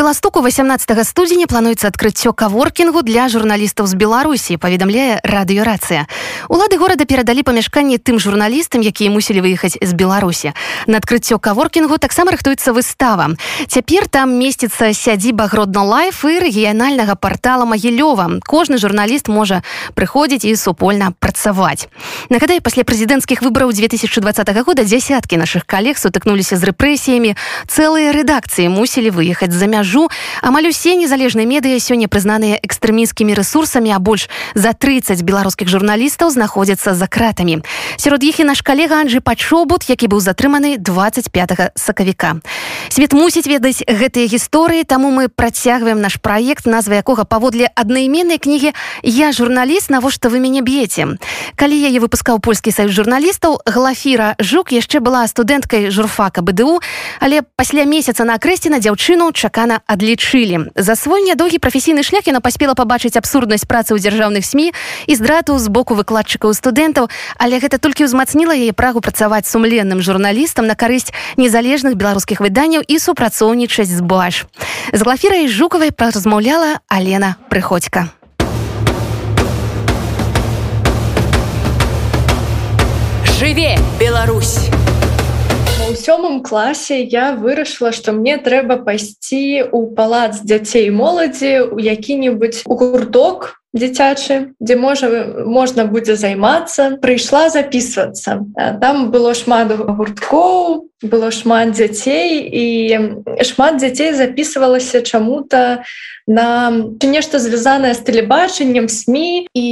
Беластоку 18 студзеня плануецца адкрыццё каворкінгу для журналістаў з беларусі паведамляе радыёрацыя улады горада перадалі памяшканні тым журналістам якія мусілі выехаць з беларусі на адкрыццё каворкінгу таксама рыхтуецца выстава. Цяпер там месціцца сядзіба гродна лайф і рэгіянальнага портала магілёва кожны журналіст можа прыходзіць і супольна працаваць. Нагадаю пасля прэзідэнцкіх выбараў 2020 года дзясяткі наших калег сутыкнуліся з рэпрэсіямі. Цэлыя рэдакцыі мусілі выехаць за мяжу мяжу амаль усе незалежныя медыя сёння прызнаныя экстрэміскімі ресурсамі а больш за 30 беларускіх журналістаў знаходзяцца за кратамі сярод іх і наш калега Анджы пачобут які быў затрыманы 25 сакавіка. Свет мусіць ведаць гэтыя гісторыі таму мы працягваем наш праект назва якога паводле аднайменнай кнігі я журналіст навошта вы мяне б'еце? Калі яе выпускаў польскі саюз журналістаў глафіра жук яшчэ была студэнткай журфака бДУ але пасля месяца на акрэсці на дзяўчыну чакана адлічылі за свой нядоўгі прафесійны шлях яна паспела пабачыць абсурднасць працы ў дзяржаўных сМ і здрату з боку выкладчыкаў студэнтаў але гэта толькі ўзмацніла яе прагу працаваць сумленным журналістам на карысць незалежных беларускіх выданняў і супрацоўнічаць з баш. З глафірай жукавай размаўляла алена прыходька жыве Беларусь у сёмым класе я вырашыла што мне трэба пайсці у палац дзяцей моладзі у які-небудзь гурток дзіцячы дзе можа можна будзе займацца. Прыйшла записываться там было шмат гурткоў было шмат дзяцей і шмат дзяцей записывалася чаму-то на нешта звязанае з тэлебачаннем сМ і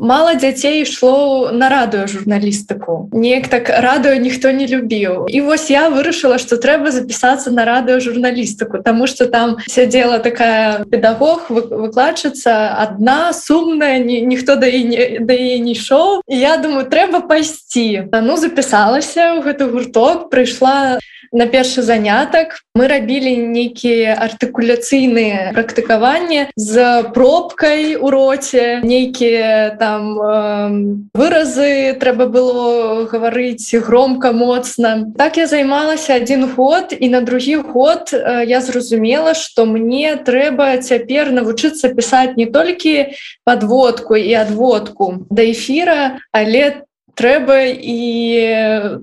мало дзяцей ішло на радыё журналістыку неяк так радыё ніхто не любіў. І вось я вырашыла что трэба запісацца на радыё журналістыку тому что там сядзела такая педагог выкладчыца одна сумная ні, ніхто да не да не ішоў. Я думаю трэба пайсці. Ну запісалася ў гэты гурток прыйшла на першы занятак. Мы рабілі нейкія артыкуляцыйныя практыкаванні з пробкай у роце. Нейкія там э, выразы трэба было гаварыць громко моцна. Так я займалася один год і на другі год я зразумела что мне трэба цяпер навучыцца пісаць не толькі подводку і адводку да эфира але трэба і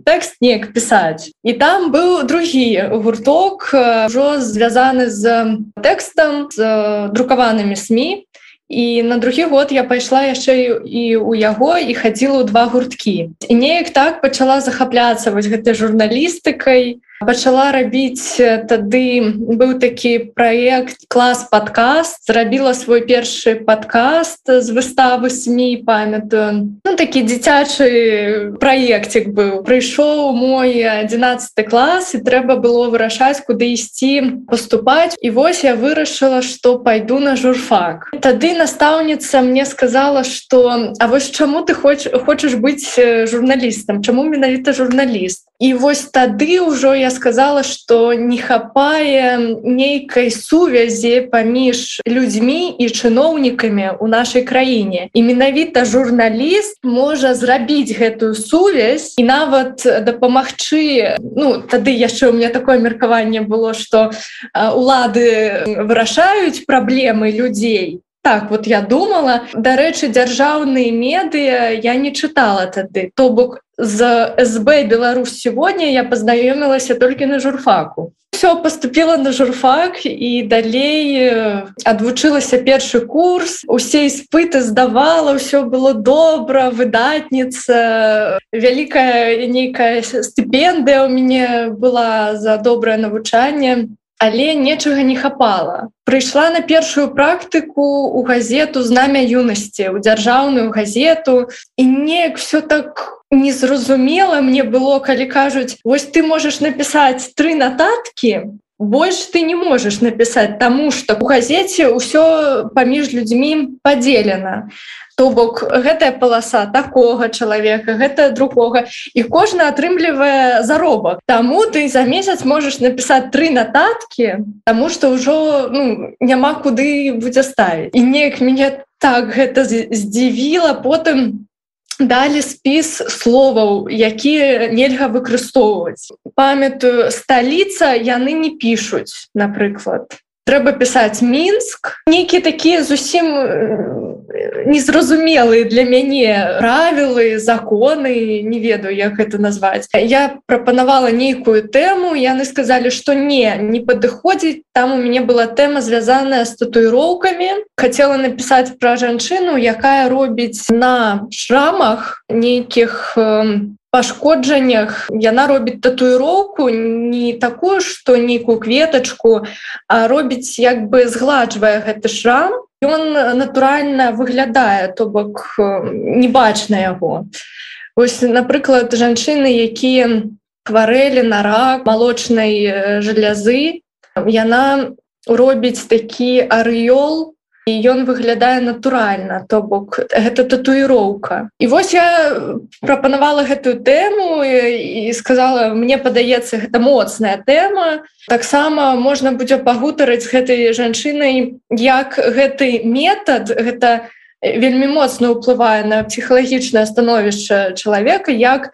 тэкст неяк пісаць. І там быў другі гурток ўжо звязаны з тэкстам з друкаванымі сМ і на другі год я пайшла яшчэ і у яго і хадзіла ў два гурткі. І неяк так пачала захапляцца вось гэтай журналістыкай пачала рабіць тады быў такі праект клас подкаст зрабіла свой першы подкаст з выставы сМ памятаю. Ну, такі дзіцячы праектик быў. Прыйшоў мой 11 клас і трэба было вырашаць куды ісці поступаць і вось я вырашыла что пайду на журфак. Тады настаўніца мне сказала что А вось чаму ты хоч хочаш быць журналістам? Чаму менавіта журналіст і вось тады ўжо я сказала что не хапае нейкай сувязі паміж людзьмі і чыноўнікамі у нашай краіне. І менавіта журналіст можа зрабіць гэтую сувязь і нават дапамагчы. Ну тады яшчэ у меня такое меркаванне было что улады вырашаюць праблемы людзей. Так вот я думала. Дарэчы дзяржаўныя медыа я не чытала тады. То бок з СБ Беларусь сегодня я познаёмілася толькі на журфаку. Все поступила на журфак і далей адвучылася першы курс. Усе іспыты здавала, ўсё было добра, выдатніца. Вялікая нейкая стыпендыя у мяне была за добрае навучанне але нечага не хапала. Прыйшла на першую практыку у газету знамя юнасці, у дзяржаўную газету і неяк все так незразумела мне было, калі кажуць, вось ты можаш напісаць тры нататкі, больш ты не можаш напісаць таму што у газеце ўсё паміж людзьмі падзелена. То бок гэтая паласа такога чалавека гэта другога і кожны атрымлівае заробак. Таму ты за месяц можаш напісаць тры нататкі Таму што ўжо ну, няма куды будзе ставіць. І неяк мяне так гэта здзівіла потым далі спіс словаў якія нельга выкарыстоўваць. Памятаю сталіца яны не пішуць напрыклад трэба пісаць мінск нейкі такія зусім незразумелыя для мяне правілы законы не ведаю як это назваць я прапанавала нейкую тэму яны сказалі что не не падыходзіць там у мяне была тэма звязаная з татуіроўкамі хотела напісаць пра жанчыну якая робіць на шрамах нейкіх пашкоджаннях яна робіць татуіроўку не такую что нейкую кветочку а робіць як бы згладжвае гэты шрам Ён натуральна выглядае, то бок не бачна яго. Вось, напрыклад, жанчыны, якія хварэлі на рак малочнай жалязы, яна робіць такі арыёл і ён выглядае натуральна то бок гэта татуіроўка. І вось я прапанавала гэтую тэму і, сказала мне падаецца гэта моцная тэма. Таксама можна будзе пагутарыць гэтай жанчынай як гэты метад гэта вельмі моцна ўплывае на псіхалагічнае становішча чалавека як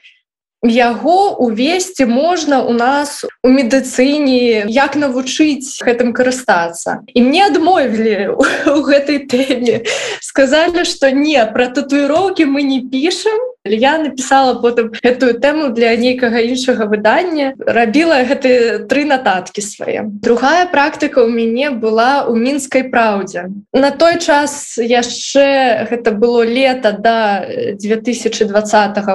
яго увесці можна у нас у медыцыне як навучыць гэтым карыстацца. І мне адмовілі у гэтай тэме. Сказалі што не пра татуіроўкі мы не пішам я написала потым эту тэму для нейкага іншага выдання рабіла гэты тры нататкі свае. Другая практыка ў мяне была у мінскай праўдзе. На той час яшчэ гэта было лета до 2020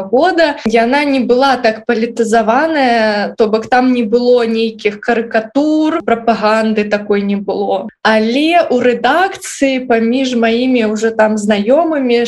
года. Яна не была так палітызаваная то бок там не было нейкіх карыкатур прапаганды такой не было. Але у рэдакцыі паміж маімі уже там знаёмымі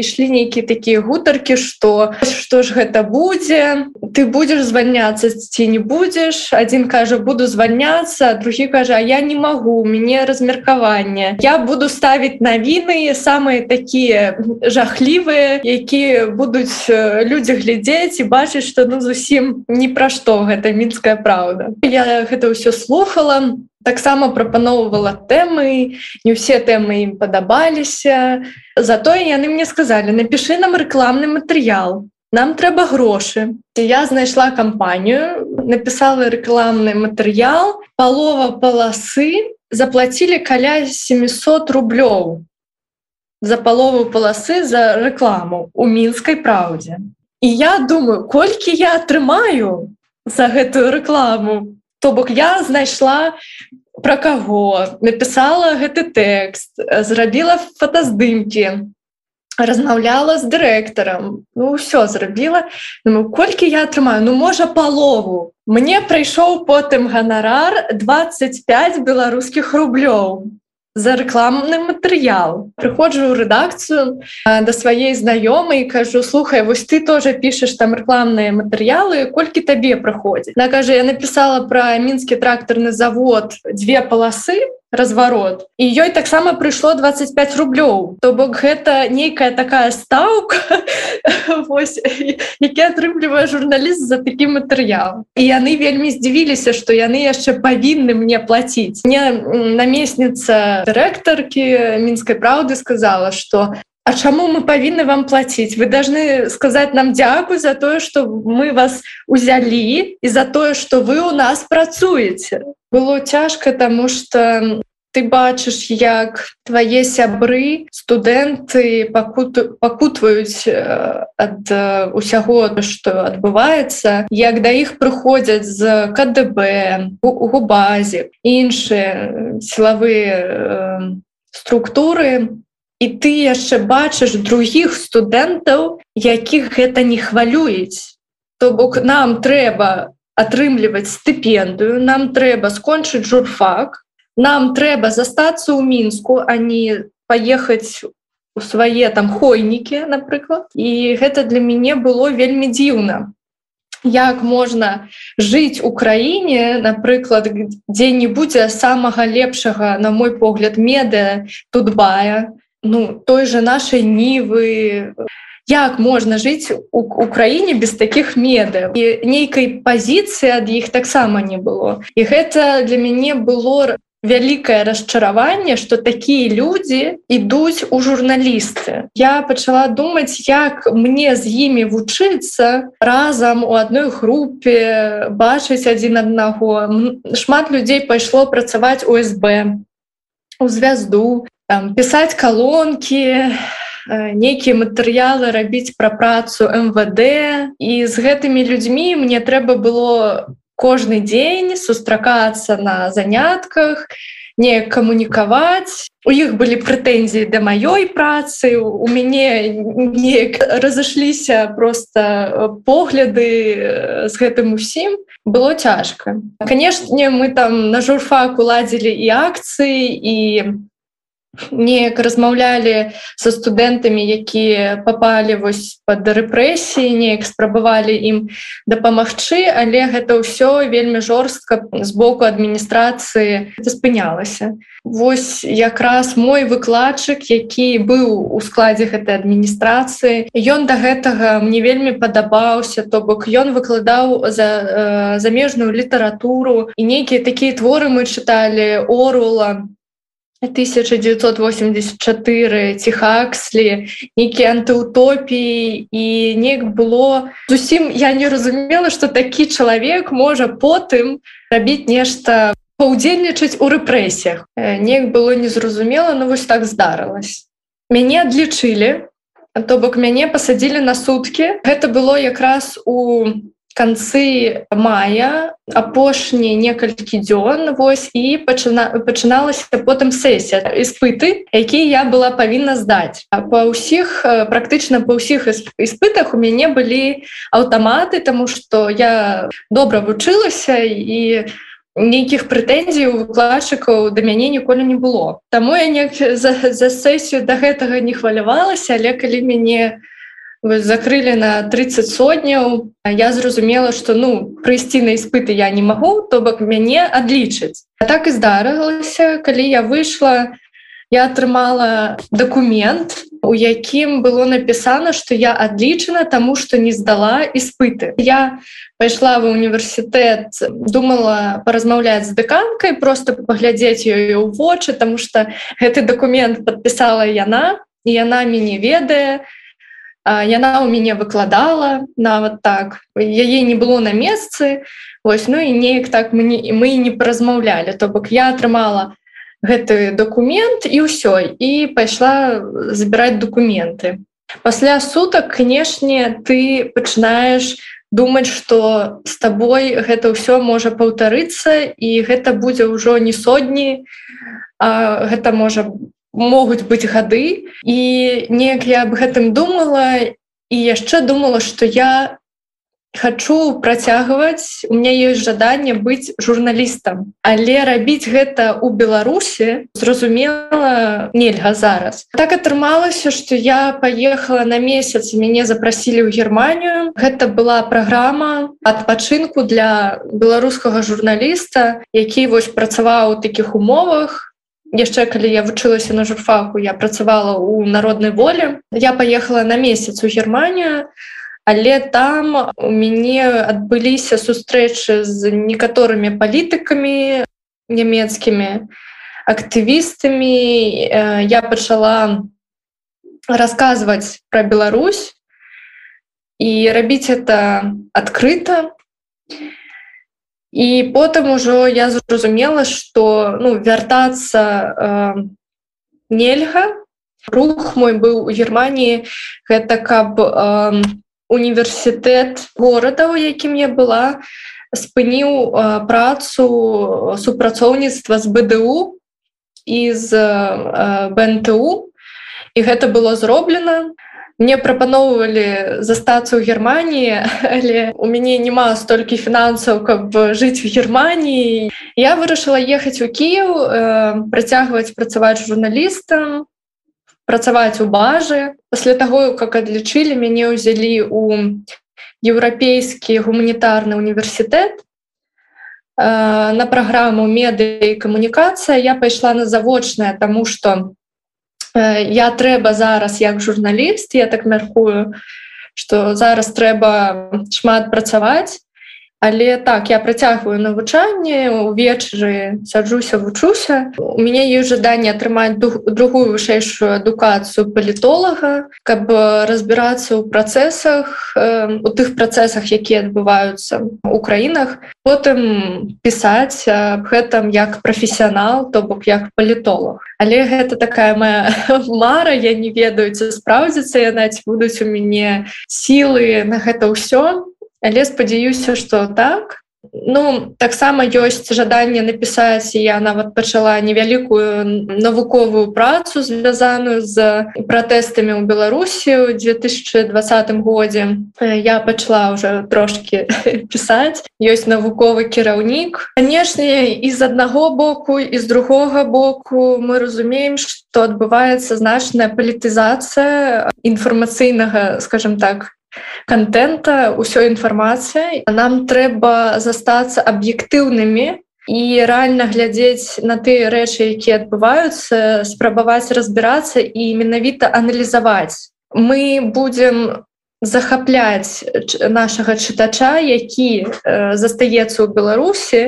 ішлі нейкія такія гутаркі думкі что что ж гэта будзе ты будешь звальняцца ці не будешь. Один кажа буду звальняцца другі кажа я не могу мне размеркаванне я буду ставить навіны самые такие жахлівыя якія будуць людзі глядзець і бачыць что ну зусім ні пра што гэта мінская праўда. Я гэта ўсё слухала таксама прапаноўвала тэмы не ўсе тэмы ім падабаліся затое яны мне сказалі напиши нам рэкламны матэрыял нам трэба грошы я знайшла кампанію написала рэкламны матэрыял палова паласы заплатілі каля 700 рублёў за палову паласы за рэкламу у мінскай праўдзе і я думаю колькі я атрымаю за гэтую рэкламу То бок я знайшла пра каго, напісала гэты тэкст, зрабіла фотаздымкі, размаўляла з дырэктарам. Ну ўсё зрабіла. Ну, колькі я атрымаю, ну можа палову. Мне прыйшоў потым ганарар 25 беларускіх рублёў за рэкламны матэрыял прыходжу ў рэдакцыю да сваей знаёмай кажу слухай вось ты тоже пішаш там рэкламныя матэрыялы колькі табе праходзіць на кажа я написала пра мінскі трактарны завод дзве паласы разварот і ёй таксама прыйшло 25 рублёў то бок гэта нейкая такая стаўка. Які атрымлівае журналіст за такі матэрыял. І яны вельмі здзівіліся што яны яшчэ павінны мне плаціць. Мне намесніца дырэктаркі мінскай праўды сказала что А чаму мы павінны вам плаціць? Вы должны сказаць нам дзякуй за тое что мы вас узялі і за тое что вы у нас працуеце было цяжка тому что ты бачыш як твае сябры студэнты пакут пакутваюць ад усяго что адбываецца як да іх прыходзяць з КДБ губазе іншыя сілавыя структуры. І ты яшчэ бачыш других студэнтаў якіх гэта не хвалююць. То бок нам трэба атрымліваць стыпендыю. Нам трэба скончыць журфак. Нам трэба застацца ў мінску а не паехаць у свае там хойнікі напрыклад. І гэта для мяне было вельмі дзіўна. Як можна жыць у краіне напрыклад дзе не будзе самага лепшага на мой погляд меда тут бая ну той же нашай нівы як можна жыць у краіне без таких медаў і нейкай пазіцыі ад іх таксама не было. І гэта для мяне было вялікае расчараванне что такія людзі ідуць у журналісты я пачала думаць як мне з імі вучыцца разам у адной групе бачыць адзін аднаго шмат людзей пайшло працаваць УСБ у звязду там пісаць калонкі нейкія матэрыялы рабіць пра працу МВД і з гэтымі людзьмі мне трэба было кожны дзень сустракацца на занятках, не камунікаваць. У іх былі прэтэнзіі да маёй працы. У мяне неяк разышліся просто погляды з гэтым усім было цяжка. Канешне, мы там на журфак уладзілі і акцыі і неяк размаўлялі са студэнтамі якія попалі вось под рэпрэсіі неяк спрабавалі ім дапамагчы але гэта ўсё вельмі жорстка з боку адміністрацыі спынялася. Вось якраз мой выкладчык які быў у складзе гэтай адміністрацыі ён да гэтага мне вельмі падабаўся то бок ён выкладаў за э, замежную літаратуру і нейкія такія творы мы чыталі орула 1984 ціхакслі нейкія антыутопіі і неяк было зусім я не разумела что такі чалавек можа потым рабіць нешта паўдзельнічаць у рэпрэсіях неяк было незразумела но вось так здарылась мяне адлічылі то бок мяне пасадзілі на суткі гэта было якраз у канцы мая апошнія некалькі дзён вось і пачына пачыналася потым сесія. Іспыты якія я была павінна здаць. Па ўсіх практычна па ўсіх іспытах у мяне былі аўтаматы тому что я добра вучылася і нейкіх прэтэнзій у выкладчыкаў да мяне ніколі не было. Таму я не за, за сесію да гэтага не хвалявалася але калі мяне у закрылі на 30 сотняў я зразумела что ну прыйсці на іспыты я не магу то бок мяне адлічыць а так і здарылася. Калі я выйшла я атрымала документ у якім было напісана что я адлічана тому что не здала іспыты. Я пайшла в універсітэт думала паразмаўляць з дэканкай просто паглядзець ёю ў вочы тому что гэты документ подпісала яна і яна мяне ведае. і яна ў мяне выкладала нават так. Яе не было на месцы ось ну і неяк так мы не мы не паразмаўлялі то бок я атрымала гэты документ і ўсё і пайшла забіраць документы. Пасля сутак канешне ты пачынаеш думаць что с табой гэта ўсё можа паўтарыцца і гэта будзе ўжо не сотні а гэта можа могуць быць гады. І неяк я аб гэтым думала і яшчэ думала что я хочу працягваць у меня есть жаданне быць журналістам. Але рабіць гэта у беларусе зразумела нельга зараз. Так атрымалася что я поехала на месяц мяне запрасілі ў германію. Гэта была праграма адпачынку для беларускага журналіста які вось працаваў у таких умовах яшчэ калі я вучылася на журфаку я працавала ў народнай волі. Я поехала на месяц у германію але там у мяне адбыліся сустрэчы з некаторымі палітыкамі нямецкімі актывістамі я пачала расказваць пра Беларусь і рабіць это адкрыта і і потым ужо я зразумела что ну вяртацца э, нельга рух мой быў у германії гэта каб э, універсітэт горада у якім я была. Спыніў э, працу супрацоўніцтва з бДУ і з э, бнту. І гэта было зроблена мне прапаноўвалі застацца ў германії але у мяне няма столькі фінансаў каб жыць в германії я вырашыла ехаць у кіев э, працягваць працаваць журналістам працаваць у бажы пасля таго как адлічылі мяне ўзялі у еўрапейскі гуманітарны універсітэт э, на праграму меды і камунікацыя я пайшла на завочная тому что э, я трэба зараз як журналіст я так мяркую что зараз трэба шмат працаваць Але так я працягваю навучанне увечары саджуся вучуся. У мяне ёсць жаданне атрымаць другую вышэйшую адукацыю палітолага каб разбірацца ў працэсах у тых працэсах якія адбываюцца у краінах. Потым пісаць аб гэтым як прафесіянал то бок як палітолог. Але гэта такая моя мара я не ведаю ці спраўдзіцца яна ці будуць у мяне сілы на гэта ўсё але спадзяюся что так. Ну таксама ёсць жаданне напісаць я нават пачала невялікую навуковую працу звязаную з пратэстамі ў беларусі ў 2020 годзе я пачала уже трошки пісаць ёсць навуковы кіраўнік канешне из аднаго боку і з другога боку мы разумеем что адбываецца значная палітызацыя інфармацыйнага скажем так контента ўсёй інфармацыяй нам трэба застацца аб'ектыўнымі і рэальна глядзець на тыя рэчы якія адбываюцца спрабаваць разбірацца і менавіта аналізаваць. Мы будем захапляць нашага чытача які э, застаецца ў беларусі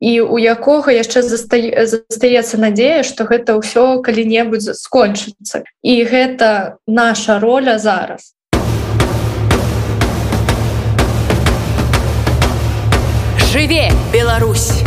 і у якога яшчэ застаецца надзея што гэта ўсё калі-небудзь скончыцца. І гэта наша роля зараз Жыве, Беларусь!